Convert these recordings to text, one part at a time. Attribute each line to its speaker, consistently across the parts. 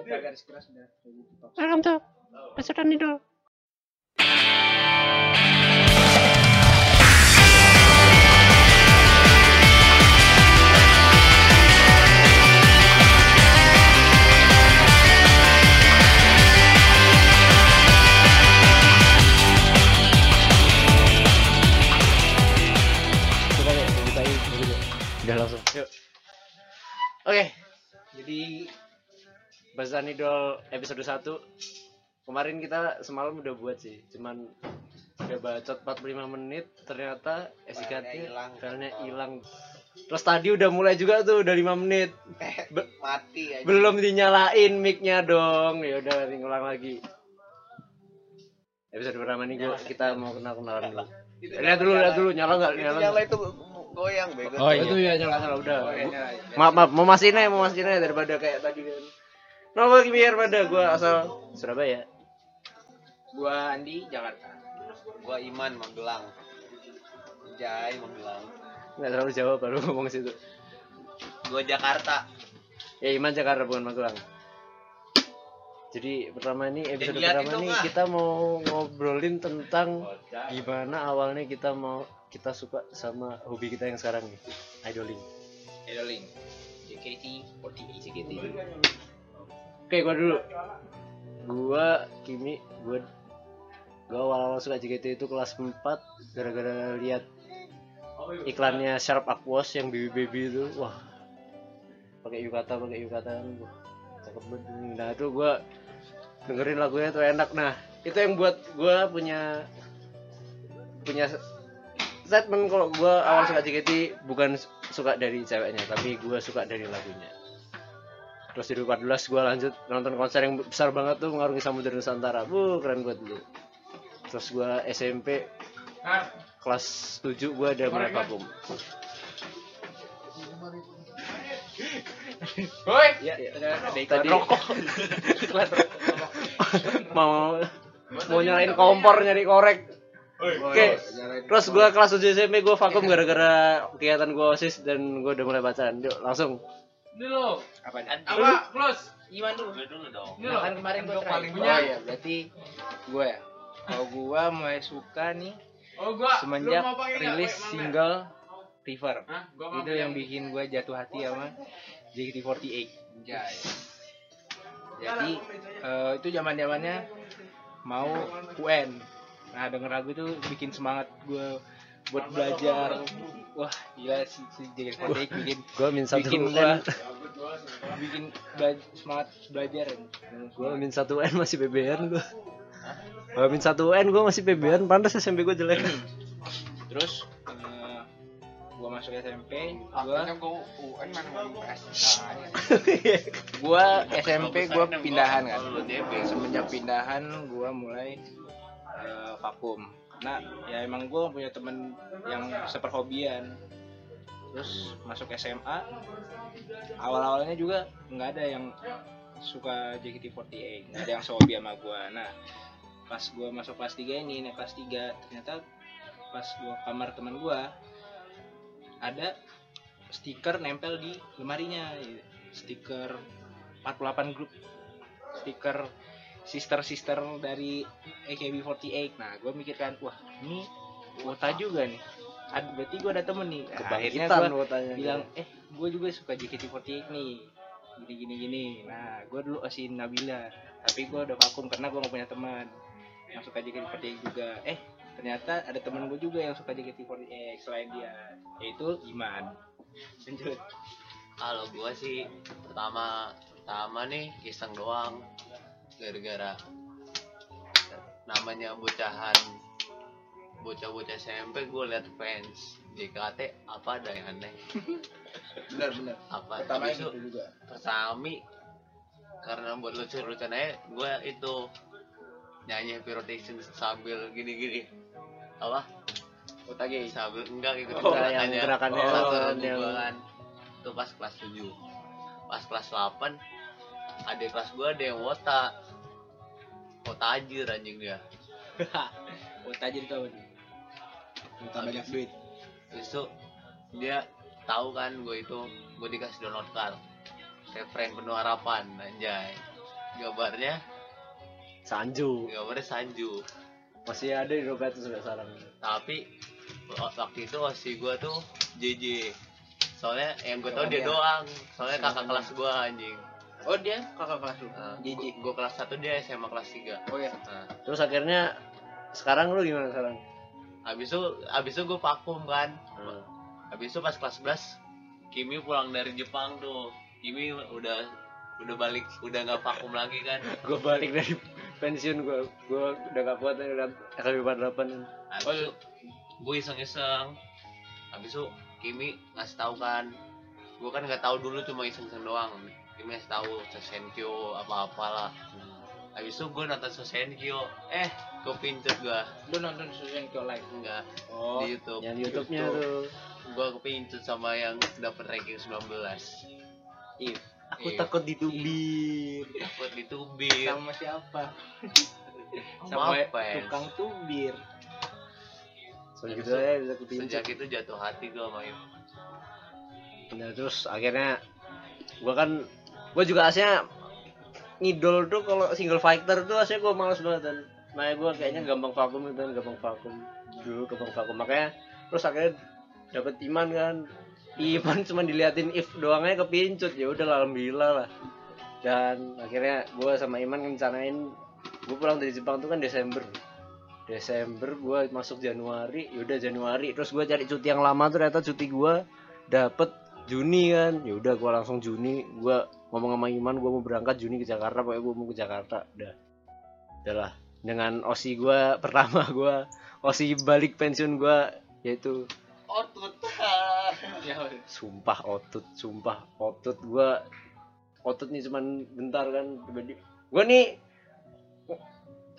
Speaker 1: garis keras udah
Speaker 2: dulu. Udah langsung. Yuk. Oke. Jadi Bazan Idol episode 1 Kemarin kita semalam udah buat sih, cuman udah bacot 45 menit, ternyata SIKT filenya hilang. Terus tadi udah mulai juga tuh udah 5 menit. Be-
Speaker 3: mati aja
Speaker 2: belum dinyalain mic-nya dong. Ya udah ngulang lagi. Episode pertama nih gua, kita mau kenal-kenalan dulu. Lihat dulu, lihat dulu nyala enggak?
Speaker 3: itu
Speaker 2: Nyala.
Speaker 3: nyala
Speaker 2: nggak?
Speaker 3: itu goyang bego
Speaker 2: Oh itu ya nyala nyala udah.
Speaker 1: Oh, iya, iya, iya.
Speaker 2: Maaf maaf mau mastiin aja mau mastiin aja daripada kayak tadi kan. Nama biar pada gua asal Surabaya.
Speaker 1: Gua Andi Jakarta.
Speaker 3: gua Iman Magelang Jai Magelang
Speaker 2: Enggak terlalu jauh baru ngomong situ.
Speaker 3: gua Jakarta
Speaker 2: Ya Iman Jakarta bukan Magelang. Jadi pertama ini episode
Speaker 3: Jangan
Speaker 2: pertama ini kita mau ngobrolin tentang gimana awalnya kita mau kita suka sama hobi kita yang sekarang nih, idoling.
Speaker 1: Idoling. JKT48 JKT.
Speaker 2: Oke, gua dulu. Gua Kimi, gua gua awal-awal suka JKT itu kelas 4 gara-gara lihat iklannya Sharp Aquos yang baby baby itu. Wah. Pakai yukata, pakai yukata cakep banget. Nah, itu gua dengerin lagunya tuh enak. Nah, itu yang buat gua punya punya statement kalau gua awal suka JKT bukan suka dari ceweknya, tapi gua suka dari lagunya terus di 2014 gue lanjut nonton konser yang besar banget tuh mengarungi samudera nusantara. Bu keren banget dulu terus gue SMP kelas 7 gue ada mulai vakum
Speaker 1: Woi.
Speaker 2: ya, ya.
Speaker 1: Ada iklan
Speaker 2: tadi
Speaker 1: rokok.
Speaker 2: mau mau nyalain kompor nyari korek. Oke terus gue kelas 7 SMP gue vakum gara-gara kegiatan gue osis dan gue udah mulai pacaran. Yuk langsung
Speaker 4: Dulu.
Speaker 1: Apa?
Speaker 4: Apa? Close.
Speaker 1: Iman dulu.
Speaker 3: dulu dong
Speaker 4: Ini
Speaker 1: Nah,
Speaker 4: loh.
Speaker 1: kan kemarin gue
Speaker 4: paling punya.
Speaker 1: Oh iya, berarti gue ya. Kalau gue mulai suka nih
Speaker 4: Oh gua.
Speaker 1: semenjak rilis single River.
Speaker 4: Hah? Gua
Speaker 1: Itu yang bikin gue jatuh hati sama JKT48. Jai. Jadi eh, itu zaman zamannya mau UN. Nah denger lagu itu bikin semangat gue buat belajar. Wah gila si, si JKT48 bikin
Speaker 2: gue min satu
Speaker 1: bikin gua bikin bela- semangat belajar.
Speaker 2: gue min satu UN masih PBN gue Gua min satu UN gue masih PBN pantas SMP gue jelek
Speaker 1: Terus eh, gua masuk SMP, gua
Speaker 4: UN mana PS.
Speaker 1: gua SMP gua pindahan kan. Semenjak pindahan gua mulai eh, vakum. Karena ya emang gua punya temen yang seperhobian. Terus masuk SMA, awal-awalnya juga nggak ada yang suka JKT48, nggak ada yang sehobi sama gua. Nah, pas gua masuk kelas 3 ini, naik kelas 3, ternyata pas gua kamar teman gua ada stiker nempel di lemarinya stiker 48 grup stiker sister-sister dari AKB48 nah gue mikir kan wah ini wota juga nih. Ad, berarti gue ada temen nih. Nah, akhirnya gue bilang eh gue juga suka JKT48 nih. Gini gini gini. Nah gue dulu osin Nabila tapi gue udah vakum karena gue gak punya teman. Yang suka JKT48 juga. Eh ternyata ada temen gue juga yang suka JKT48 selain dia yaitu Iman. Lanjut.
Speaker 3: Kalau gua sih pertama pertama nih iseng doang gara-gara namanya bocahan bocah-bocah SMP gue liat fans JKT apa ada yang aneh?
Speaker 1: Benar benar.
Speaker 3: Apa?
Speaker 1: Pertama itu juga.
Speaker 3: Persami karena buat lucu-lucuan aja gue itu nyanyi happy rotation sambil gini-gini. Apa?
Speaker 1: Otage
Speaker 3: sambil enggak gitu.
Speaker 2: Oh, yang gerakannya.
Speaker 3: satu
Speaker 2: yang-
Speaker 3: kan itu pas kelas 7 pas kelas 8 adik kelas gua ada yang wota wota ajir anjing dia.
Speaker 1: Otage itu apa nih minta banyak duit.
Speaker 3: Terus itu dia tahu kan gue itu gue dikasih download card. Friend penuh harapan anjay. Gambarnya?
Speaker 2: Sanju.
Speaker 3: Gambarnya Sanju.
Speaker 2: Masih ada di dompet tuh sampai sekarang.
Speaker 3: Tapi waktu itu osi gua tuh JJ soalnya yang gue tau
Speaker 1: Oh,
Speaker 3: dia. doang. Soalnya kakak kelas gua anjing
Speaker 1: oh dia kakak kelas lu?
Speaker 3: Nah,
Speaker 1: JJ
Speaker 3: gue kelas 1 dia SMA kelas 3
Speaker 1: oh ya
Speaker 3: nah,
Speaker 2: terus akhirnya sekarang lu gimana sekarang?
Speaker 3: Habis itu habis itu gue vakum kan.
Speaker 2: Hmm.
Speaker 3: habis itu pas kelas 11 Kimi pulang dari Jepang tuh. Kimi udah udah balik udah nggak vakum lagi kan.
Speaker 2: Gue balik dari pensiun gue gue udah gak kuat udah SKB 48
Speaker 3: habis itu gue iseng-iseng. Habis itu Kimi ngasih tahu kan. Gue kan nggak tahu dulu cuma iseng-iseng doang Kimi ngasih tahu Sosenkyo apa-apalah habis itu gue nonton Sosenkyo eh gue pincut gue
Speaker 1: lu nonton Susan Kyo live?
Speaker 3: Enggak.
Speaker 1: Oh
Speaker 3: di YouTube.
Speaker 2: Yang YouTube-nya tuh.
Speaker 3: Gue kepincut sama yang dapat ranking 19
Speaker 1: If
Speaker 2: aku
Speaker 3: Iya.
Speaker 2: takut ditubir.
Speaker 3: Dapat ditubir.
Speaker 1: Sama siapa?
Speaker 3: Sama apa ya?
Speaker 1: tukang tubir.
Speaker 2: Soalnya gitu aja bisa kepincut
Speaker 3: sejak itu jatuh hati gue sama itu
Speaker 2: Nah, terus akhirnya gua kan gua juga aslinya ngidol tuh kalau single fighter tuh aslinya gua males banget dan. Makanya gua kayaknya gampang vakum kan gampang vakum dulu gampang vakum. Makanya terus akhirnya dapat iman kan. Iman cuma diliatin if doangnya kepincut. Ya udah alhamdulillah lah. Dan akhirnya gua sama iman rencanain gua pulang dari Jepang tuh kan Desember. Desember gua masuk Januari yaudah Januari. Terus gua cari cuti yang lama ternyata cuti gua dapet Juni kan. Ya udah gua langsung Juni gua ngomong sama Iman gua mau berangkat Juni ke Jakarta pokoknya gua mau ke Jakarta. Udah. Udahlah dengan osi gua pertama gua osi balik pensiun gua yaitu
Speaker 3: otut.
Speaker 1: Ya
Speaker 2: sumpah otut sumpah otut. Gua otot nih cuman bentar kan gua nih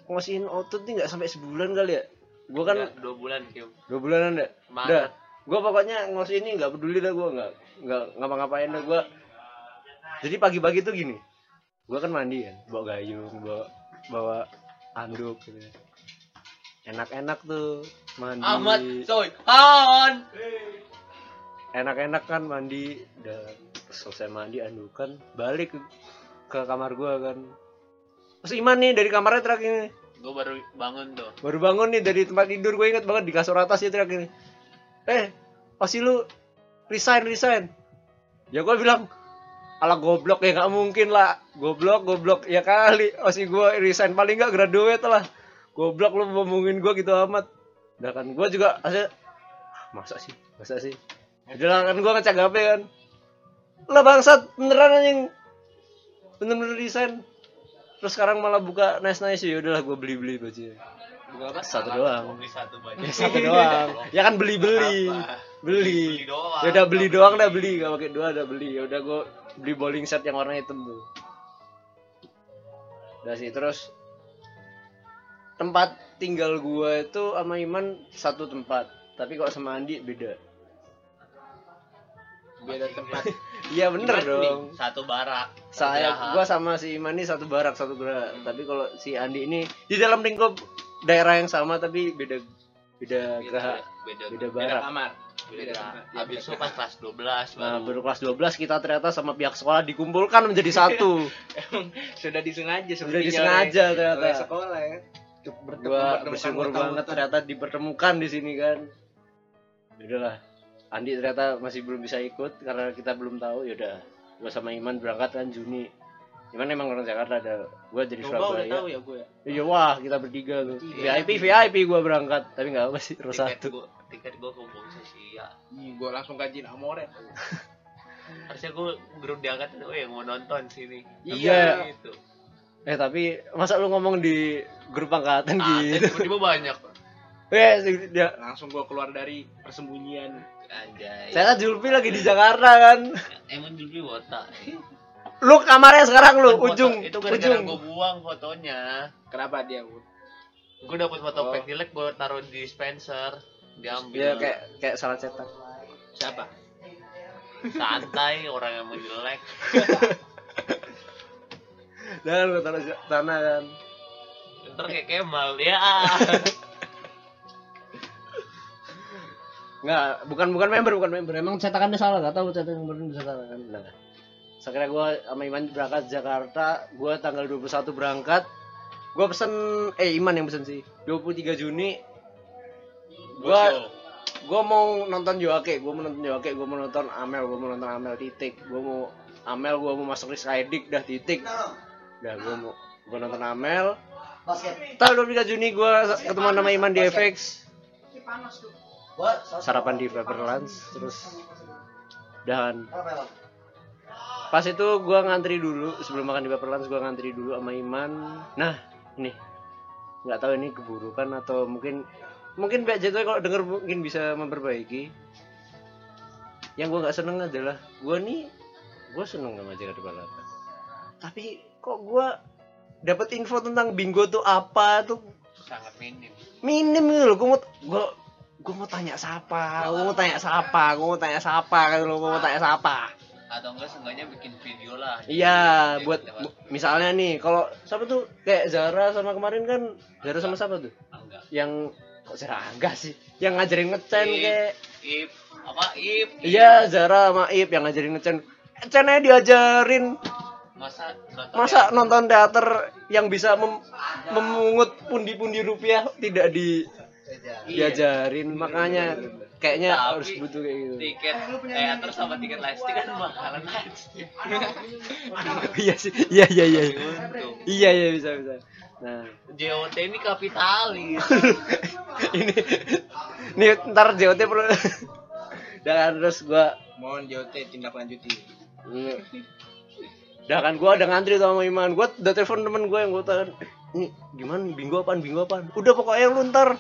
Speaker 2: ngosiin otot nih nggak sampai sebulan kali ya? Gua kan
Speaker 3: Nggak, dua bulan Kim.
Speaker 2: Dua bulanan deh
Speaker 3: Maret
Speaker 2: Udah, gue pokoknya ngos ini nggak peduli dah gue nggak nggak ngapa-ngapain dah gue. Jadi pagi-pagi tuh gini, gue kan mandi kan, bawa gayung, bawa bawa anduk gitu. Enak-enak tuh mandi.
Speaker 3: amat coy Han
Speaker 2: Enak-enak kan mandi, udah selesai mandi andukan, balik ke, ke kamar gue kan. Terus Iman nih dari kamarnya terakhir nih,
Speaker 3: gue baru bangun tuh
Speaker 2: baru bangun nih dari tempat tidur gue inget banget di kasur atas ya terakhir eh pasti lu resign resign ya gue bilang ala goblok ya nggak mungkin lah. Goblok goblok ya kali. Pasti gue resign paling nggak graduate lah. Goblok lu ngomongin gue gitu amat. Udah kan gue juga asli masa sih? Masa sih? Udah lah kan gue HP kan. Lah bangsat beneran anjing. Bener-bener resign. Terus sekarang malah buka nice nice ya udahlah gue beli beli bajunya
Speaker 1: bukan apa?
Speaker 2: Satu doang.
Speaker 3: beli satu baju
Speaker 2: ya satu doang. Ya kan beli beli. Beli.
Speaker 3: Beli doang.
Speaker 2: ya udah beli doang dah beli. Gak pakai dua udah beli. Ya udah gue beli bowling set yang warna hitam tuh. Udah sih terus tempat tinggal gua itu sama Iman satu tempat. Tapi kok sama Andi beda.
Speaker 1: Beda tempat.
Speaker 2: Iya bener
Speaker 1: nih?
Speaker 2: dong.
Speaker 3: satu barak.
Speaker 2: Saya
Speaker 3: Geraha.
Speaker 2: gua sama si Iman ini satu barak satu gerak. Tapi kalau si Andi ini di dalam lingkup daerah yang sama tapi beda beda geraha
Speaker 3: beda
Speaker 2: beda
Speaker 1: beda kamar
Speaker 3: beda
Speaker 1: beda tempat Ya,
Speaker 3: habis
Speaker 1: beda
Speaker 3: itu pas kelas 12
Speaker 2: Nah,
Speaker 3: baru
Speaker 2: baru kelas 12 kita ternyata sama pihak sekolah dikumpulkan menjadi satu.
Speaker 1: Emang sudah disengaja
Speaker 2: Sudah disengaja
Speaker 1: oleh-
Speaker 2: ternyata.
Speaker 1: oleh sekolah ya bertemu-
Speaker 2: Gua bersyukur banget ternyata dipertemukan di sini kan. Yaudahlah. Andi ternyata masih belum bisa ikut karena kita belum tahu. Yaudah, gua sama Iman berangkat kan Juni. Iman emang orang Jakarta ada. Gua jadi
Speaker 1: Coba udah tahu
Speaker 2: Surabaya.
Speaker 1: ya gue
Speaker 2: Iya wah, kita bertiga tuh. VIP VIP gua berangkat, tapi nggak apa sih, terus
Speaker 3: tiket
Speaker 2: satu.
Speaker 3: gua tiket gua kumpul Sia
Speaker 1: gue langsung kajian Amoret
Speaker 3: harusnya gua grup diangkat oh yang mau nonton sini
Speaker 2: Iya.
Speaker 3: gitu
Speaker 2: Eh tapi masa lu ngomong di grup angkatan
Speaker 3: ah
Speaker 2: gitu?
Speaker 3: tiba-tiba banyak
Speaker 2: Eh, dia
Speaker 1: langsung gue keluar dari persembunyian
Speaker 3: anjay
Speaker 2: saya Julpi lagi di Jakarta kan.
Speaker 3: emang Julbi wota
Speaker 2: Lu kamarnya sekarang lu
Speaker 3: Foto-
Speaker 2: ujung
Speaker 3: itu gara-gara
Speaker 2: ujung.
Speaker 3: gua buang fotonya
Speaker 1: kenapa dia
Speaker 3: gua dapet foto
Speaker 1: Oh.
Speaker 3: pack jelek gua taruh di Spencer diambil
Speaker 2: Iya kayak kayak salah cetak.
Speaker 1: siapa
Speaker 3: santai orang yang mau jelek
Speaker 2: Dan lu taruh di sana kan.
Speaker 3: ntar kayak Kemal ya
Speaker 2: Enggak, bukan bukan member, bukan member. Emang cetakannya salah, enggak tahu cetakan member bisa salah kan. Nah. Akhirnya gue sama Iman berangkat Jakarta. Gue tanggal 21 berangkat. Gue pesen eh Iman yang pesen sih. 23 Juni. Gue gue mau nonton Yoake gue mau nonton Yoake gue mau nonton Amel gue mau nonton Amel titik. Gue mau Amel gue mau masuk Risk Riddick dah titik. Dah gue mau gue nonton Amel. Tanggal 23 Juni gue ketemu sama Iman di FX sarapan di Pepperlands terus dan pas itu gue ngantri dulu sebelum makan di Pepperlands gue ngantri dulu sama Iman. Nah ini. Nggak tahu ini keburukan atau mungkin mungkin Mbak Jatuh kalau denger mungkin bisa memperbaiki. Yang gue nggak seneng adalah gue nih gue seneng sama Jakarta Balapan tapi kok gue dapet info tentang bingo tuh apa tuh?
Speaker 3: Sangat minim.
Speaker 2: Minim gitu loh gue mau gue gue mau tanya siapa gue mau tanya siapa gue mau tanya siapa kan lo mau tanya siapa
Speaker 3: atau enggak seenggaknya bikin video lah.
Speaker 2: Iya
Speaker 3: Video
Speaker 2: buat misalnya nih kalau siapa tuh? Kayak Zara sama kemarin kan? Zara sama siapa tuh?
Speaker 3: Enggak.
Speaker 2: Yang kok Zara enggak sih? Yang ngajarin ngecen
Speaker 3: Ip.
Speaker 2: kayak.
Speaker 3: Ip apa? Ip.
Speaker 2: Iya Zara sama Ip yang ngajarin ngecen. Ngecen aja diajarin.
Speaker 3: Masa nonton
Speaker 2: masa nonton teater yang bisa mem- memungut pundi-pundi rupiah tidak di
Speaker 3: Iya.
Speaker 2: diajarin. Makanya kayaknya
Speaker 3: Tapi-
Speaker 2: harus butuh kayak gitu.
Speaker 3: tiket teater sama tiket live stick kan bakalan aja.
Speaker 2: Iya sih iya iya iya. Iya iya bisa bisa. Nah.
Speaker 3: JOT ini kapitalis.
Speaker 2: Ini ini ntar JOT perlu dan terus gua
Speaker 1: mohon JOT tindak lanjuti.
Speaker 2: Dah kan gua ada ngantri sama Iman. Gua udah telepon temen gue yang gua tanya, "Ini gimana? Bingo apaan? Bingo apaan?" Udah pokoknya lu ntar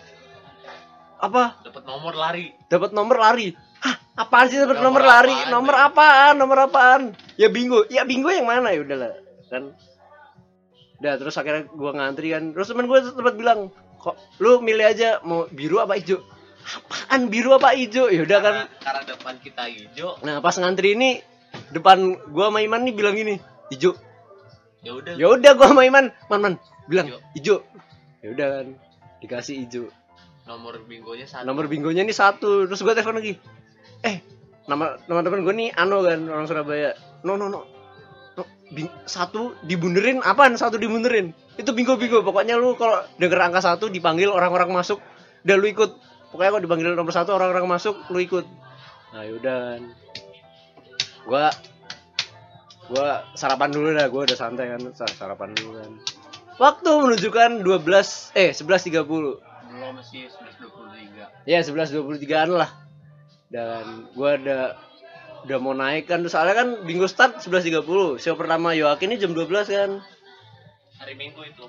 Speaker 2: apa?
Speaker 3: dapat nomor lari
Speaker 2: Dapat nomor lari. Hah, apaan sih dapat nomor,
Speaker 3: Nomor
Speaker 2: lari?
Speaker 3: apaan,
Speaker 2: nomor
Speaker 3: Bang?
Speaker 2: apaan? Nomor apaan? Ya bingo. Ya bingo yang mana ya udahlah. Kan Udah terus akhirnya gua ngantri kan. Terus temen gue sempat bilang, "Kok lu milih aja mau biru apa hijau?" Apaan biru apa hijau? Ya udah kan.
Speaker 3: karena, depan kita hijau
Speaker 2: Nah, pas ngantri ini depan gua sama Iman nih bilang gini, "Hijau."
Speaker 3: ya udah
Speaker 2: ya udah gua sama Iman man man bilang hijau ya udah kan dikasih hijau
Speaker 3: nomor bingonya satu.
Speaker 2: Nomor bingonya nih satu. Terus gua telepon lagi. Eh nama nama temen gue nih Ano kan orang Surabaya. No no no. No, bing- satu dibunderin. Apaan satu dibunderin? Itu bingo bingo pokoknya lu kalau denger angka satu dipanggil orang-orang masuk. Udah lu ikut. Pokoknya kalau dipanggil nomor satu orang-orang masuk lu ikut. Nah yaudah. Gua gua sarapan dulu dah. Gua udah santai kan. Sa- sarapan dulu kan. Waktu menunjukkan 12 eh 11.30
Speaker 3: masih 1123
Speaker 2: ya 11.23an lah. Dan gua ada udah mau naik kan. Soalnya kan bingo start 11.30 show pertama Yoakin ini jam 12 kan.
Speaker 3: Hari minggu itu.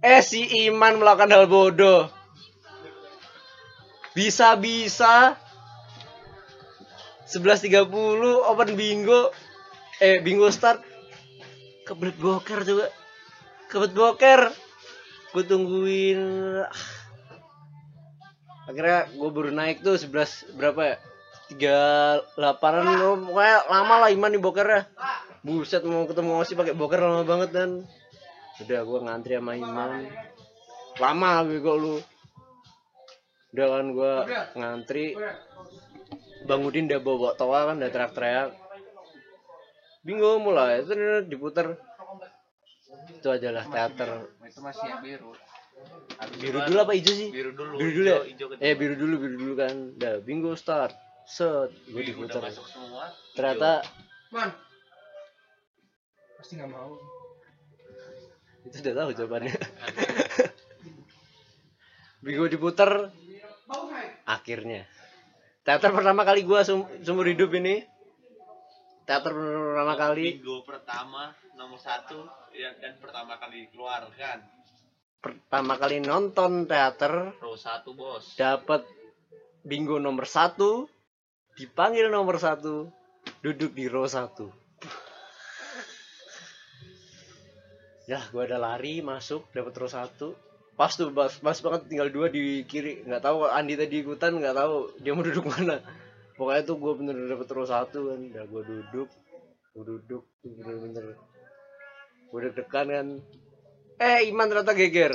Speaker 2: Eh si Iman melakukan hal bodoh. Bisa-bisa 11.30 open bingo. Eh bingo start. Kebelet boker juga. Kebelet boker. Gue tungguin. Ah. Akhirnya gue baru naik tuh 11 berapa ya? Tiga delapanan pokoknya lama lah Iman di bokernya. Buset mau ketemu Osi pakai boker lama banget dan. Udah gue ngantri sama Iman. Lama bego lu. Udah kan gue ngantri. Bang Udin udah bawa, bawa toa kan udah teriak-teriak. Bingo mulai itu diputer. Itu adalah teater.
Speaker 3: Itu masih biru
Speaker 2: Biru dulu apa hijau sih?
Speaker 3: Biru dulu
Speaker 2: biru dulu ya? eh biru dulu biru dulu kan. Udah bingo start. Set. Gue
Speaker 3: semua.
Speaker 2: Ternyata
Speaker 4: Man. Pasti nggak mau.
Speaker 2: itu udah tahu jawabannya. Bingo diputer akhirnya. Teater pertama kali gua sum- seumur hidup ini. Teater pertama kali.
Speaker 3: Bingo pertama nomor satu. Yang dan pertama kali dikeluarkan
Speaker 2: pertama kali nonton teater
Speaker 3: row satu bos.
Speaker 2: dapat bingo nomor satu dipanggil nomor satu duduk di row satu. Ya gua ada lari masuk dapat row satu. Pas tuh pas, pas banget tinggal dua di kiri. Nggak tahu Andi tadi ikutan nggak tahu dia mau duduk mana. Pokoknya tuh gua bener dapet row satu kan. Udah gua duduk gua duduk tuh bener-bener gua deg-degan kan eh Iman ternyata geger.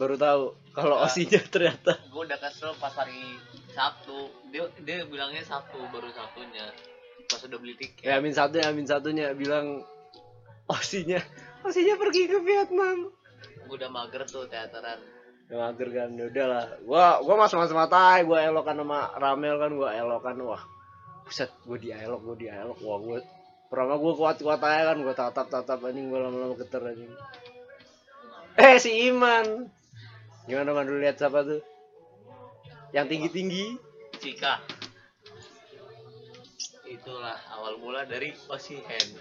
Speaker 2: Baru tahu kalau
Speaker 3: Ya.
Speaker 2: osinya ternyata.
Speaker 3: Gue udah kesel pas hari Sabtu. Dia dia bilangnya Sabtu baru Sabtunya. Pas udah beli tiket.
Speaker 2: Ya amin satu amin satunya bilang osinya osinya pergi ke Vietnam.
Speaker 3: Gue udah mager tuh teateran.
Speaker 2: Ya mager kan? Ya udahlah. Gua gua mas mas matai gua elokan sama Ramel kan gua elokan. Wah buset gua di elok gua di elok wah gua pertama gua kuat kuat aja kan gua tatap tatap anjing gua lama lama geter anjing eh si Iman. Gimana man dulu lihat siapa tuh? Yang tinggi tinggi
Speaker 3: Cika. Itulah awal mula dari Osihen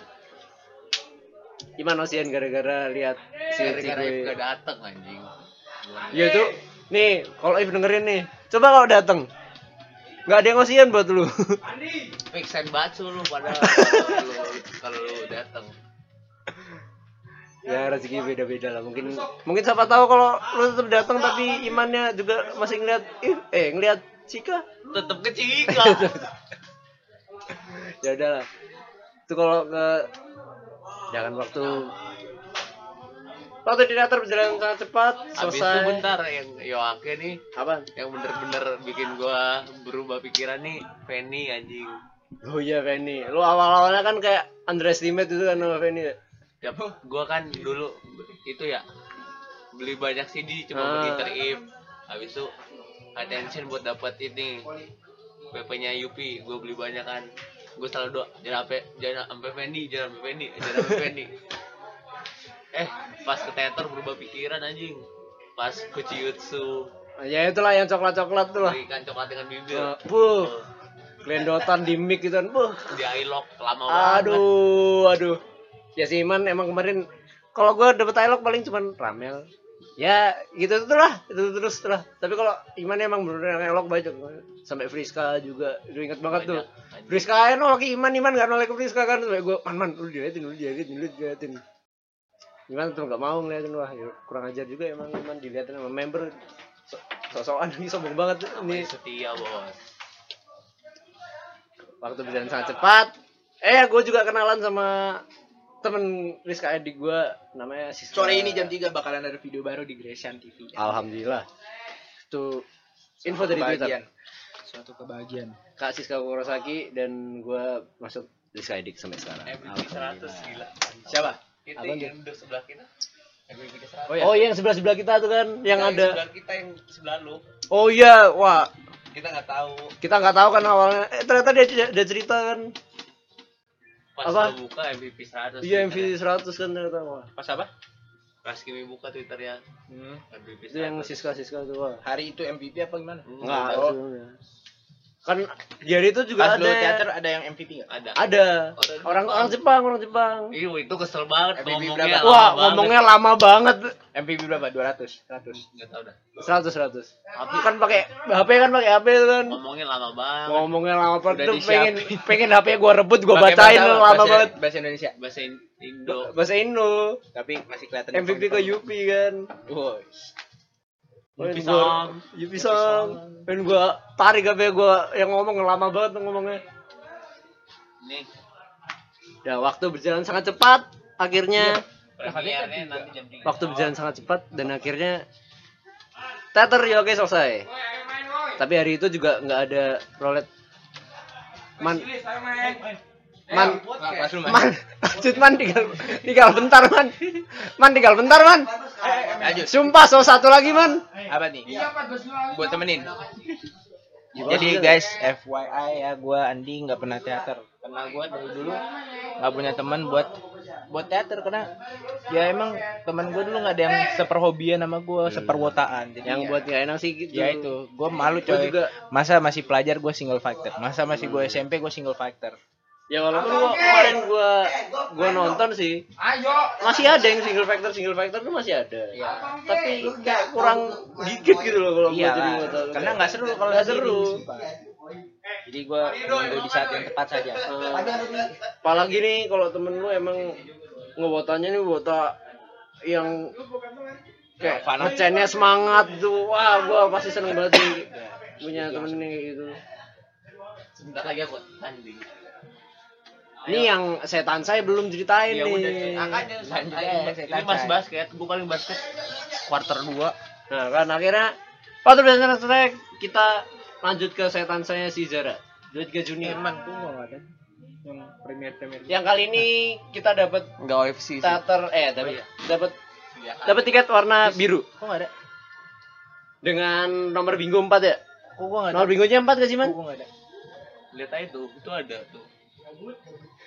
Speaker 2: Iman Osian gara-gara lihat si
Speaker 3: gara-gara gak dateng anjing.
Speaker 2: Ya itu nih kalau If dengerin nih coba kalau dateng. Nggak ada yang Osian buat lu.
Speaker 3: Make sense banget lu pada kalau lu kalau lu dateng
Speaker 2: ya rezeki beda-beda lah. Mungkin mungkin siapa tahu kalau lu tetap datang tapi imannya juga masih ngeliat eh, ngeliat Cika.
Speaker 3: Tetep ke Cika.
Speaker 2: Ya udahlah itu kalau ke jangan waktu waktu di teater berjalan sangat cepat
Speaker 3: Abis itu
Speaker 2: selesai.
Speaker 3: bentar yang Yoake nih.
Speaker 2: Apa?
Speaker 3: Yang bener-bener bikin gua berubah pikiran nih Penny anjing.
Speaker 2: Oh iya Feni lu awal-awalnya kan kayak underestimate itu kan sama Feni ya
Speaker 3: ya gua kan dulu itu ya beli banyak CD cuma
Speaker 2: Ah.
Speaker 3: beli terip habis itu attention buat dapat ini PP nya Yupi gue beli banyak kan. Gue selalu doa jangan sampai jangan sampai Fendi jangan sampai Fendi jangan sampai Fendi. Eh pas ke teater berubah pikiran anjing. Pas ke Chiyutsu
Speaker 2: ya itulah yang coklat-coklat tuh lah.
Speaker 3: Berikan coklat dengan bibir.
Speaker 2: Eh, buh. Glendotan di mic gitu kan buh.
Speaker 3: Di iLock lama banget.
Speaker 2: Aduh, aduh. Ya si Iman emang kemarin kalau gua dapet dialog paling cuman Ramel. Ya, gitu tuh lah, itu terus lah. Tapi kalau Iman emang bener dialog banyak sampai Friska juga. Itu inget banget tuh.
Speaker 3: Banyak.
Speaker 2: Friska ya nolak Iman, Iman gak nolak ke Friska kan. Sampai gua, man man, lu diliatin, lu diliatin, lu diliatin. Iman tuh gak mau ngeliatin wah, ya, kurang ajar juga emang Iman diliatin sama member. So- Sok-sokan ini sombong banget. Ini
Speaker 3: setia bos
Speaker 2: waktu berjalan sangat cepat eh gue juga kenalan sama temen Rizka Edi gue namanya Siska
Speaker 1: Sore ini jam 3 bakalan ada video baru di Gresian TV.
Speaker 2: alhamdulillah. Itu info dari. Twitter.
Speaker 1: Suatu kebahagiaan.
Speaker 2: Kak Siska Kurosaki dan gue masuk Rizka Edi sampai sekarang.
Speaker 3: MVP 100 gila.
Speaker 1: Siapa?
Speaker 3: itu yang duduk sebelah kita? MVP 100
Speaker 1: Oh ya.
Speaker 2: oh iya yang sebelah sebelah kita tuh kan yang
Speaker 3: Nah,
Speaker 2: ada.
Speaker 3: sebelah kita yang sebelah lu.
Speaker 2: Oh iya wah.
Speaker 3: Kita nggak tahu.
Speaker 2: Kita nggak tahu kan awalnya. Eh ternyata dia dia cerita kan
Speaker 3: pas
Speaker 2: Apa?
Speaker 3: buka MVP 100
Speaker 2: iya
Speaker 3: Twitternya.
Speaker 2: MV 100 kan ternyata wah
Speaker 1: Pas apa?
Speaker 3: pas Kimi buka twitternya
Speaker 1: Hmm.
Speaker 3: MVP 100
Speaker 2: itu yang Siska Siska tuh wah
Speaker 1: Hari itu MVP apa gimana?
Speaker 2: Enggak,
Speaker 1: Oh.
Speaker 2: Kan di hari itu juga
Speaker 1: Pas
Speaker 2: ada
Speaker 1: teater ada yang MVP nggak?
Speaker 3: ada
Speaker 2: ada
Speaker 3: Orang
Speaker 2: orang
Speaker 3: Jepang.
Speaker 2: orang Jepang
Speaker 3: Iya, itu kesel banget
Speaker 1: MVP
Speaker 3: ngomongnya.
Speaker 1: berapa?
Speaker 3: lama
Speaker 2: wah
Speaker 3: banget.
Speaker 2: ngomongnya lama banget
Speaker 1: MVP berapa? 200, 100.
Speaker 3: Nggak tahu dah.
Speaker 2: 100 100 tapi kan pakai HP kan pakai HP kan
Speaker 3: Ngomongnya lama banget.
Speaker 2: ngomongnya lama banget tuh pengen pengen HP gua rebut gua
Speaker 1: Pakai
Speaker 2: bacain
Speaker 1: bahasa-
Speaker 2: lama
Speaker 1: bahasa-
Speaker 2: banget
Speaker 1: Bahasa Indonesia.
Speaker 3: Bahasa In- Indo.
Speaker 2: bahasa Indo
Speaker 1: Tapi masih kelihatan.
Speaker 2: MVP ke Yupi kan
Speaker 1: Woi.
Speaker 3: Yupi
Speaker 2: gua-
Speaker 3: Song.
Speaker 2: Yupi Song gua tarik HP gua yang ngomong lama banget ngomongnya.
Speaker 3: Nih,
Speaker 2: ya waktu berjalan sangat cepat akhirnya
Speaker 3: premiernya nanti jam 3.
Speaker 2: waktu berjalan sangat cepat dan akhirnya teater ya oke selesai. Tapi hari itu juga nggak ada rolet. Man man
Speaker 1: Kelas lu, Man.
Speaker 2: man man tinggal tinggal bentar man. Man tinggal bentar man
Speaker 1: Lanjut.
Speaker 2: sumpah so satu lagi man
Speaker 1: Apa nih? Buat temenin.
Speaker 2: Gimana
Speaker 1: Jadi guys, FYI ya gua Andi nggak pernah teater. Karena gua dari dulu nggak punya teman buat buat teater karena ya emang teman gua dulu nggak ada yang seperhobian sama gua, seperwotaan. Jadi
Speaker 2: yang
Speaker 1: ya-
Speaker 2: buat nggak enak sih gitu
Speaker 1: ya itu, gua malu
Speaker 2: Gua
Speaker 1: coy.
Speaker 2: juga-
Speaker 1: Masa masih pelajar gua single fighter. Masa masih gua SMP gua single fighter.
Speaker 2: Ya walaupun gua kemarin gua gua nonton sih. Masih ada yang single factor single factor tuh masih ada. Tapi kayak kurang dikit gitu loh kalau
Speaker 1: Iya,
Speaker 2: gua jadi nonton.
Speaker 1: karena nggak seru kalau
Speaker 2: Nggak
Speaker 1: sendiri,
Speaker 2: seru.
Speaker 1: Jadi gua menunggu di saat yang tepat saja.
Speaker 2: apalagi nih kalau temen lu emang ngewotannya nih wota yang kayak ngecennya semangat tuh. Wah gua pasti seneng banget nih punya temen nih kayak gitu.
Speaker 3: Sebentar lagi aku tanding.
Speaker 2: Ini yang setan saya belum ceritain
Speaker 3: Ya udah,
Speaker 2: nih
Speaker 3: makanya
Speaker 1: Lanjut
Speaker 3: santai.
Speaker 1: aja, saya
Speaker 3: Ini mas basket, gua paling basket quarter 2.
Speaker 2: nah kan akhirnya waktu berdasarkan selesai kita lanjut ke setan saya si Zara 23 Juni
Speaker 1: Firman tuh nggak ada.
Speaker 4: Premier Premier.
Speaker 2: Yang kali ini kita dapat
Speaker 3: Enggak OFC sih.
Speaker 2: starter eh dapat
Speaker 3: iya.
Speaker 2: dapat
Speaker 3: Ya,
Speaker 2: dapat tiket warna biru
Speaker 4: Kok nggak ada?
Speaker 2: dengan nomor bingo 4 ya.
Speaker 4: Kok gua nggak ada?
Speaker 2: Nomor bingonya 4 gak sih,
Speaker 4: Kok
Speaker 2: Man?
Speaker 4: gua nggak ada?
Speaker 3: Lihat aja tuh, itu ada tuh.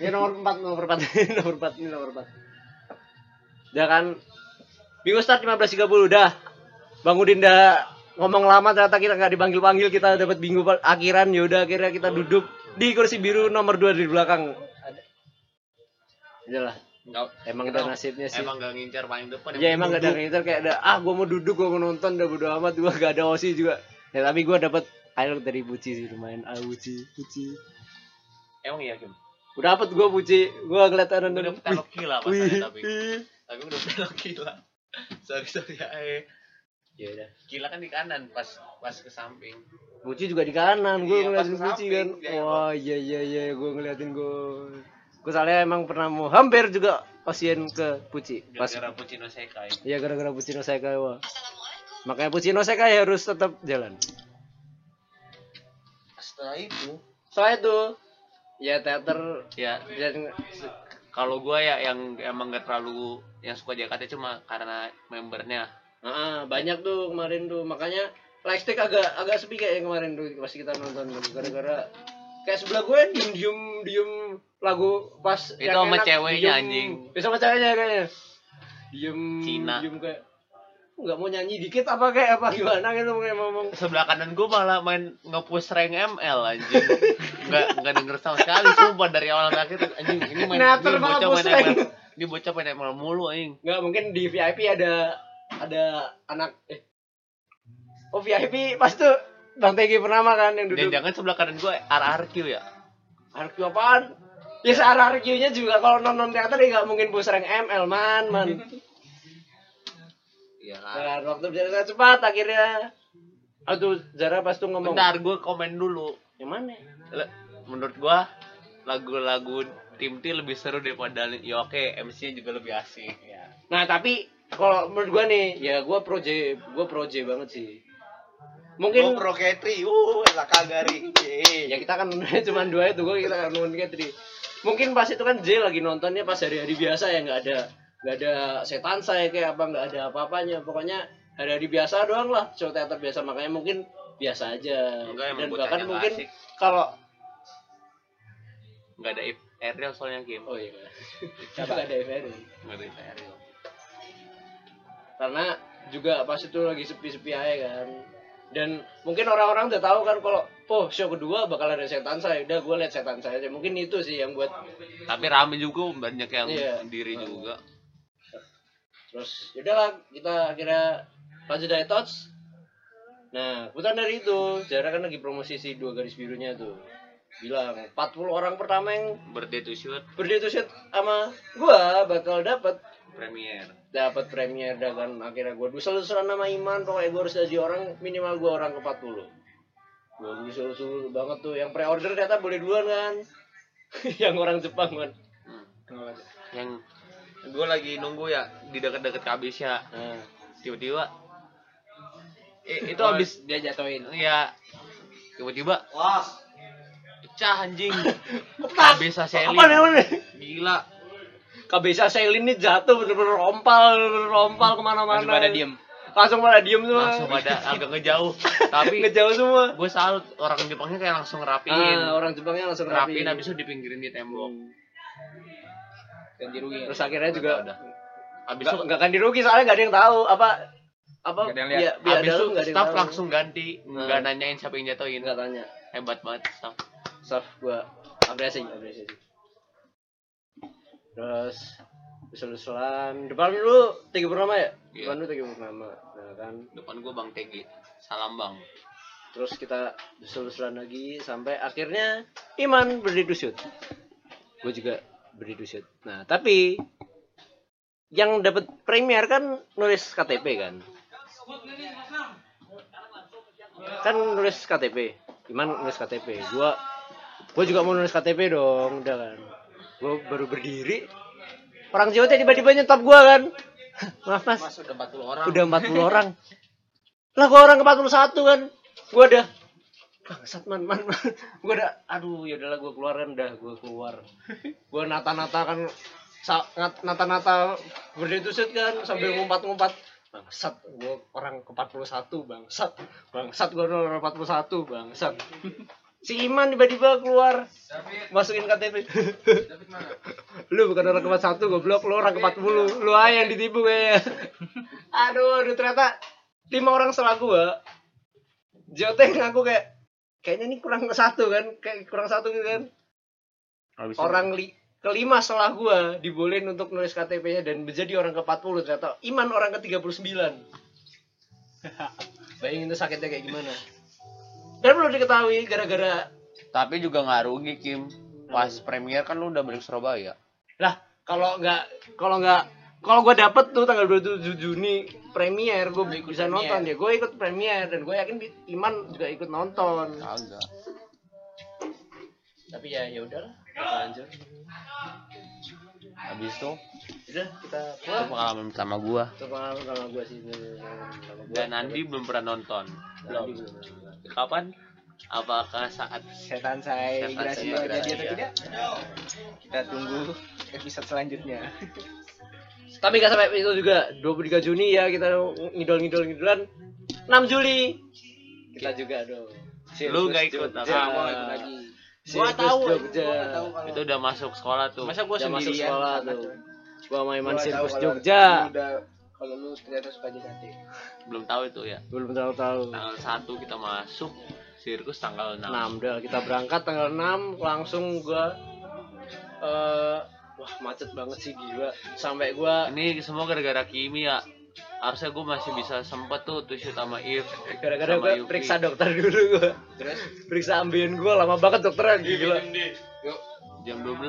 Speaker 2: Ya nomor 4, nomor 4. nomor 4 ini nomor 4. Udah kan Bingo start 15.30 udah. Bang Udin udah ngomong lama ternyata kita nggak dipanggil-panggil kita dapat pa- akhiran ya udah akhirnya kita duduk di kursi biru nomor 2 di belakang. Iyalah,
Speaker 3: Enggak.
Speaker 2: emang udah nasibnya sih.
Speaker 3: Emang gak ngincar paling depan.
Speaker 2: Ya emang gak ada nginter kayak ada ah gua mau duduk gua mau nonton udah bodo amat gua gak ada osi juga. Ya tapi gua dapat highlight dari Buci sih lumayan ah Buci Buci.
Speaker 3: Emang iya, Kim.
Speaker 2: Udah dapet gua Buci, gua kelihatan
Speaker 3: Gue
Speaker 2: nonton.
Speaker 3: dapet telok gila
Speaker 2: Wih,
Speaker 3: pasanya tapi. Tapi gue dapet telok gila. Sorry, sorry ae.
Speaker 2: Ya udah.
Speaker 3: Gila kan di kanan pas pas ke samping.
Speaker 2: Buci juga di kanan, gue
Speaker 3: Iya,
Speaker 2: ngeliatin Buci kan. Wah iya iya iya, gue ngeliatin gue. Gue soalnya emang pernah mau hampir juga pasien ke Buci. Pas
Speaker 3: Gara-gara Pucino Sekai.
Speaker 2: Iya gara-gara Pucino Sekai wah. Makanya Pucino Sekai harus tetap jalan.
Speaker 3: Setelah itu
Speaker 2: Soalnya itu ya teater.
Speaker 3: Ya
Speaker 2: dan
Speaker 3: kalau gue ya yang emang gak terlalu yang suka JKT cuma karena membernya.
Speaker 2: Ah, banyak tuh kemarin tuh. Makanya lightstick agak agak sepi kayak kemarin tuh pas kita nonton. Gara-gara kayak sebelah gue diem diem diem lagu pas
Speaker 3: Itu sama ceweknya,
Speaker 2: diem-
Speaker 3: anjing.
Speaker 2: Itu sama ceweknya kayaknya. Diem
Speaker 3: Cina.
Speaker 2: diem kayak nggak mau nyanyi dikit apa kayak apa gimana gitu kayak ngomong.
Speaker 3: Sebelah kanan gue malah main nge-push rank ML anjing. Nggak nggak denger sama sekali sumpah dari awal sampai akhir. Anjing ini main
Speaker 2: Netter
Speaker 3: ini bocah main. ML ini bocah main ML mulu anjing.
Speaker 2: Nggak mungkin di VIP ada ada anak eh. Oh VIP pas tuh Bang Tegi Purnama kan yang
Speaker 3: dan
Speaker 2: duduk.
Speaker 3: jangan sebelah kanan gue RRQ ya.
Speaker 2: RQ apaan? Ya se RQ-nya juga kalau nonton teater ya nggak mungkin push rank ML man man.
Speaker 3: iya kan
Speaker 2: Dan waktu berjalan cepat akhirnya Aduh Zara pas tuh ngomong
Speaker 3: bentar gue komen dulu
Speaker 2: Yang mana?
Speaker 3: Le- menurut gue lagu-lagu tim T lebih seru daripada ya oke MC juga lebih asik ya
Speaker 2: Nah tapi kalau menurut gua nih ya gua pro J gua pro J banget sih. Mungkin
Speaker 3: pro Ketri uh lah kagari
Speaker 2: ya kita kan cuma dua itu gua kita kan nonton Katri. Mungkin pas itu kan J lagi nontonnya pas hari-hari biasa ya nggak ada nggak ada setan saya kayak apa nggak ada apa-apanya. Pokoknya hari-hari biasa doang lah show teater biasa. Makanya mungkin biasa aja.
Speaker 3: Enggak
Speaker 2: dan bahkan mungkin
Speaker 3: asik.
Speaker 2: kalau
Speaker 3: nggak ada Ariel soalnya Kim.
Speaker 2: Oh iya. Nggak ada event
Speaker 3: nggak ada Ariel
Speaker 2: karena juga pas itu lagi sepi-sepi aja kan. Dan mungkin orang-orang udah tahu kan kalau oh show kedua bakal ada setan saya. Udah gue lihat setan saya mungkin itu sih yang buat
Speaker 3: tapi rame juga banyak yang
Speaker 2: Iya.
Speaker 3: diri juga
Speaker 2: terus yaudahlah kita akhirnya lanjut dari touch nah kebetulan dari itu Zara kan lagi promosi si dua garis birunya tuh. Bilang 40 orang pertama yang
Speaker 3: birthday to shoot.
Speaker 2: Berdiri shoot sama gua bakal dapat
Speaker 3: premier.
Speaker 2: Dapat premier dah kan akhirnya gue dusel-duselan nama Iman pokoknya gue harus jadi orang minimal gue orang ke 40 gue dusel-dusul banget tuh yang pre-order ternyata boleh duluan kan. Yang orang Jepang kan.
Speaker 3: Hmm. yang gue lagi nunggu ya di dekat-dekat Kabisya
Speaker 2: nah,
Speaker 3: tiba-tiba eh, itu
Speaker 4: Oh,
Speaker 3: habis
Speaker 4: dia jatuhin.
Speaker 3: ya tiba-tiba pecah anjing. Kabisya Selin
Speaker 2: apa namanya
Speaker 3: gila.
Speaker 2: Kabisa Selin ini jatuh bener-bener rompal bener-bener rompal ke mana-mana.
Speaker 4: Langsung pada diem.
Speaker 2: langsung pada diem semua.
Speaker 3: Langsung ada agak ngejauh. Tapi
Speaker 2: ngejauh semua.
Speaker 3: gue salut orang Jepangnya kayak langsung ngerapiin.
Speaker 2: Ah, orang Jepangnya langsung
Speaker 3: ngerapiin.
Speaker 2: Rapi
Speaker 3: habis itu dipinggirin di tembok
Speaker 4: Ganti rugi.
Speaker 2: terus akhirnya juga
Speaker 3: udah habis
Speaker 2: nggak
Speaker 3: itu
Speaker 2: nggak akan dirugi soalnya nggak ada yang tahu. Apa apa? Biar
Speaker 3: habis itu staff
Speaker 2: tahu.
Speaker 3: langsung ganti. Nggak
Speaker 2: Hmm.
Speaker 3: nanyain siapa yang jatuhin.
Speaker 2: Nggak tanya.
Speaker 3: Hebat banget staff.
Speaker 2: Staff gua. Apresiasi apresiasi. Terus usul-usulan. Depan dulu tiga purnama ya?
Speaker 3: Iya.
Speaker 2: depan dulu tiga purnama. Nah kan.
Speaker 3: Depan gue bang Tegi salam bang
Speaker 2: terus kita usul-usulan lagi sampai akhirnya Iman berdiri shoot gue juga berdiri shoot. Nah tapi yang dapat premier kan nulis KTP kan? Kan nulis KTP Iman nulis KTP gua gua juga mau nulis KTP dong udah kan? Gua baru berdiri. Orang Jawa tiba-tiba nyetop gua kan? Maaf mas.
Speaker 3: Mas udah 40 orang.
Speaker 2: Udah 40 orang. Lah gua orang ke 41 kan? Gua udah bangsat man man, man. gue udah aduh ya udahlah gue keluar kan dah gue keluar. Gue nata-nata kan sa- ngat- nata-nata berdiri set kan sambil ngumpat-ngumpat. Bangsat gue orang ke 41 bangsat. Bangsat gue orang 41 bangsat. Si Iman tiba-tiba keluar. Masukin KTP lu bukan orang ke 41 goblok. Lu orang ke 40 lu aja yang ditipu kayaknya aduh aduh ternyata lima orang setelah gua. Jote ngaku kayak kayaknya ini kurang satu kan kayak kurang satu gitu kan.
Speaker 3: Habis
Speaker 2: orang li, kelima setelah gua dibolehin untuk nulis KTP-nya dan menjadi orang ke-40 ternyata. Iman orang ke-39 bayangin itu sakitnya kayak gimana. Dan perlu diketahui gara-gara
Speaker 3: Tapi juga nggak rugi Kim. Pas premier kan lu udah balik Surabaya.
Speaker 2: lah kalau nggak kalau nggak kalau gue dapet tuh tanggal 27 Juni premier gue bisa
Speaker 1: premier.
Speaker 2: nonton ya gue ikut premier dan gue yakin Iman juga ikut nonton
Speaker 3: Kagak.
Speaker 2: tapi ya ya udahlah kita lanjut
Speaker 3: Habis itu
Speaker 2: udah kita
Speaker 3: itu
Speaker 2: pulang
Speaker 3: pengalaman pertama gua.
Speaker 2: itu pengalaman sama gue sih sama gua.
Speaker 3: Dan Andi belum pernah nonton.
Speaker 2: Belum
Speaker 3: Kapan? Apakah saat
Speaker 1: setan saya mau jadi atau
Speaker 3: imigrasi,
Speaker 1: tidak kita tunggu episode selanjutnya
Speaker 2: tapi gak sampai itu juga 23 Juni ya kita ngidol-ngidol ngidolan 6 Juli kita juga dong
Speaker 3: Lu nggak ikut,
Speaker 2: Jogja.
Speaker 3: apa?
Speaker 1: gua ikut lagi
Speaker 2: Sirkus
Speaker 1: gua tahu
Speaker 2: Jogja.
Speaker 1: gua tahu kalau
Speaker 3: itu udah masuk sekolah tuh.
Speaker 1: masa gua
Speaker 2: Udah masuk sekolah tuh. gua sama Iman
Speaker 1: Gua tahu
Speaker 2: Sirkus
Speaker 1: kalau
Speaker 2: Jogja
Speaker 1: lu udah kalau lu ternyata suka JKT
Speaker 3: Belum tahu itu ya.
Speaker 2: belum tahu tahu
Speaker 3: Tanggal 1 kita masuk sirkus tanggal 6.
Speaker 2: 6 udah kita berangkat tanggal 6 langsung gua eh wah macet banget sih gila. Sampai gua
Speaker 3: Ini semua gara-gara Kimi ya. Harusnya gue masih bisa sempet tuh tuh shoot sama If.
Speaker 2: gara-gara
Speaker 3: Yuki.
Speaker 2: periksa dokter dulu gua.
Speaker 1: Terus?
Speaker 2: Periksa ambien gua lama banget dokternya gila.
Speaker 1: yuk.
Speaker 3: Jam 12.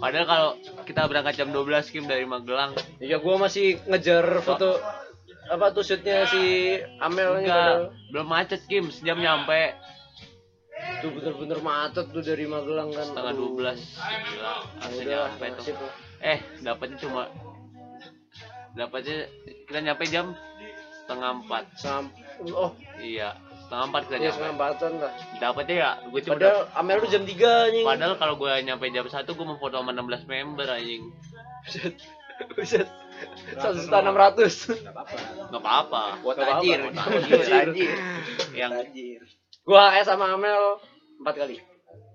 Speaker 3: Padahal kalau kita berangkat jam 12 Kim dari Magelang,
Speaker 2: iya gua masih ngejar foto apa tuh shootnya si Amel ini
Speaker 3: enggak, belum macet Kim, sejam nyampe
Speaker 2: tuh bener-bener macet tuh dari Magelang kan
Speaker 3: setengah
Speaker 2: Aduh.
Speaker 3: 12. Gila,
Speaker 2: nasib lah.
Speaker 3: Eh, dapatnya cuma dapatnya kita nyampe jam setengah empat.
Speaker 2: Sam oh
Speaker 3: Iya, setengah empat kita
Speaker 2: iya setengah
Speaker 3: nyampe.
Speaker 2: empatan lah
Speaker 3: Dapatnya ya, gue cuma
Speaker 2: padahal Amel tuh jam 3 anjing
Speaker 3: Padahal kalau gue nyampe jam 1 gue mau foto sama 16 member anjing.
Speaker 2: Buset. Buset. Satu juta enam ratus.
Speaker 1: nggak apa-apa
Speaker 3: Gak apa-apa.
Speaker 1: buat
Speaker 2: Nggak apa-apa,
Speaker 1: tajir
Speaker 2: buat
Speaker 1: tajir
Speaker 3: Yang
Speaker 1: tajir
Speaker 2: Gua HS sama Amel empat kali.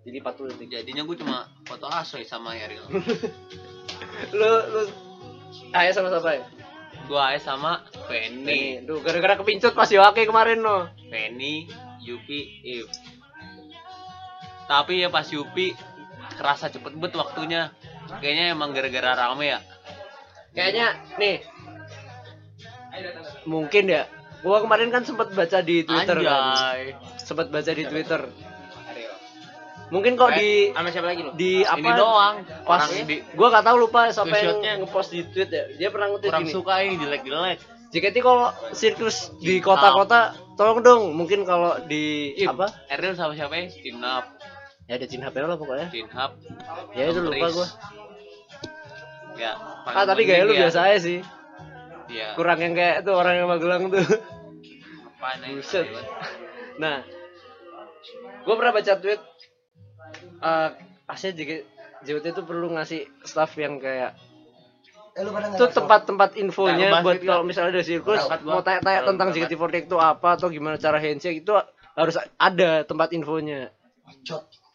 Speaker 2: Jadi 40 detik.
Speaker 3: jadinya gue cuma foto asoy sama Ariel.
Speaker 2: Lu lu HS sama siapa ya?
Speaker 3: Gue AS sama Penny,
Speaker 2: tuh gara-gara kepincut pas Yoake kemarin no.
Speaker 3: Penny, Yupi, If. Tapi ya pas Yupi kerasa cepet bet waktunya. Kayaknya emang gara-gara rame ya.
Speaker 2: Kayaknya nih mungkin ya. Gua kemarin kan sempat baca di Twitter kan.
Speaker 3: Anjay.
Speaker 2: Sempat baca di Twitter. Mungkin kok di
Speaker 1: sama siapa lagi lu
Speaker 2: di apa
Speaker 3: Ini doang.
Speaker 2: pas
Speaker 3: Orang di
Speaker 2: gua gak tahu lupa siapa yang ngepost di tweet ya dia pernah nge-tweet
Speaker 3: kurang
Speaker 2: gini
Speaker 3: suka yang jelek-jelek.
Speaker 2: JKT kalau sirkus di kota-kota tolong dong mungkin kalau di
Speaker 3: Ih,
Speaker 2: apa
Speaker 3: Ariel sama siapa ya? Tinap,
Speaker 2: ya ada Chin HP lah pokoknya
Speaker 3: Tinhap.
Speaker 2: ya itu lupa gua
Speaker 3: Ya.
Speaker 2: ah tapi gaya lu
Speaker 3: ya.
Speaker 2: biasa aja sih
Speaker 3: Iya.
Speaker 2: kurang yang kayak tuh orang yang Magelang tuh
Speaker 3: Apaan aja,
Speaker 2: Buset. Nah gua pernah baca tweet eh asli JKT JKT itu perlu ngasih staff yang kayak itu tempat-tempat infonya
Speaker 3: Nah,
Speaker 2: buat kalau misalnya ada sirkus mau tanya-tanya tentang
Speaker 3: berangkat.
Speaker 2: JKT48 itu apa atau gimana cara handshake itu harus ada tempat infonya.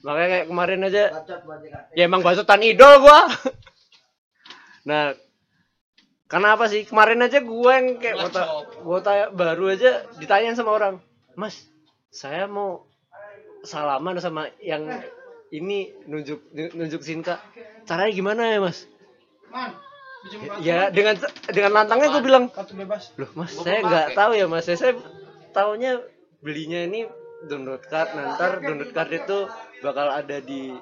Speaker 2: Makanya kayak kemarin aja. Ya emang basutan idol gua. Nah karena apa sih? Kemarin aja gua yang kayak gua, ta- gua tanya baru aja ditanyain sama orang mas saya mau salaman sama yang ini nunjuk nunjuk Sinka. Caranya gimana ya mas? Ya dengan dengan lantangnya gue bilang loh mas
Speaker 3: Gua
Speaker 2: saya nggak tahu ya mas. Saya taunya belinya ini download card. Nanti download card itu bakal ada di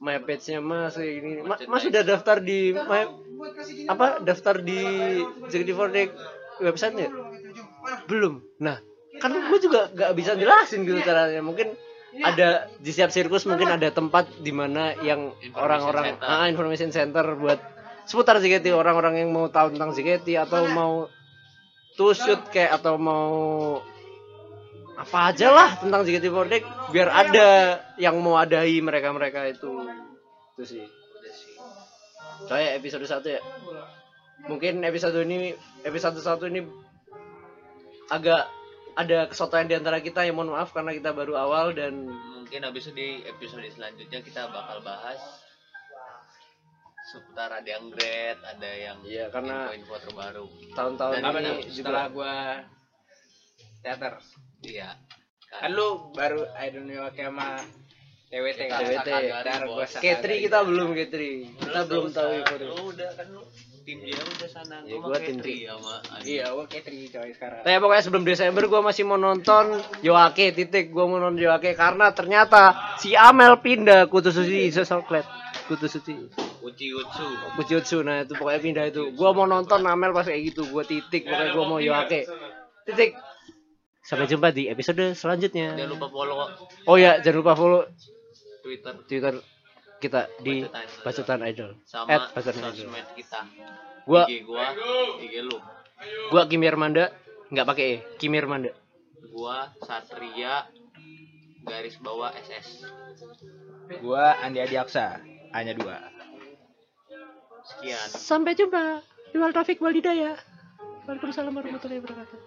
Speaker 2: my page-nya mas kayak gini. Ma- mas sudah daftar di my apa daftar di JKT48 websitenya? Belum nah kan gue juga nggak bisa jelasin gitu caranya. Mungkin ada di setiap sirkus mungkin ada tempat di mana yang orang-orang ah, information center buat seputar JKT orang-orang yang mau tahu tentang JKT atau mau to shoot kayak atau mau apa aja lah tentang JKT48 biar ada yang mau adai mereka-mereka itu. Itu sih. Kayak episode 1 ya. Mungkin episode ini episode 1 ini agak ada kesotoyan di antara kita ya mohon maaf karena kita baru awal dan
Speaker 3: mungkin habis itu di episode selanjutnya kita bakal bahas seputar ada yang grade ada yang
Speaker 2: Iya, karena-
Speaker 3: info-info terbaru.
Speaker 2: tahun-tahun
Speaker 3: Dan
Speaker 1: apa
Speaker 2: ini
Speaker 1: nih
Speaker 2: juga
Speaker 1: setelah gua teater.
Speaker 3: Iya.
Speaker 1: Kan lu baru I don't know kayak sama TWT kan
Speaker 2: TWT.
Speaker 1: Gua
Speaker 2: K3 kita belum K3 kita belum tahu
Speaker 3: ya
Speaker 2: info
Speaker 3: lu udah kan lu tim dia udah sana.
Speaker 2: Ya,
Speaker 3: gua
Speaker 2: gua
Speaker 3: mah
Speaker 2: tim dia.
Speaker 3: sama Adi.
Speaker 1: iya gua K3 coy sekarang.
Speaker 2: Tapi pokoknya sebelum Desember gue masih mau nonton Yoake titik. Gue mau nonton Yoake karena ternyata si Amel pindah Kutu Suci Sosoklet Kutu Suci.
Speaker 3: Uci Utsu.
Speaker 2: Kujutsu nah itu pokoknya pindah itu. Gue mau nonton Amel pas kayak gitu gue titik. Pokoknya gue mau Yoake titik. Sampai jumpa di episode selanjutnya.
Speaker 3: Jangan lupa follow
Speaker 2: oh ya jangan lupa follow
Speaker 3: Twitter.
Speaker 2: Twitter kita di Bacotan Idol.
Speaker 3: Sama
Speaker 2: At Bacotan Idol.
Speaker 3: sosmed kita.
Speaker 2: Gue
Speaker 3: IG gua IG lu.
Speaker 2: Gue Kimi Armanda nggak pakai e Kimi Armanda
Speaker 3: gua Satria garis bawah SS
Speaker 1: gua Andi Adiaksa hanya dua.
Speaker 3: Sekian.
Speaker 5: Sampai jumpa. Iwal Taufik Walidaya. Waalaikumsalam warahmatullahi wabarakatuh.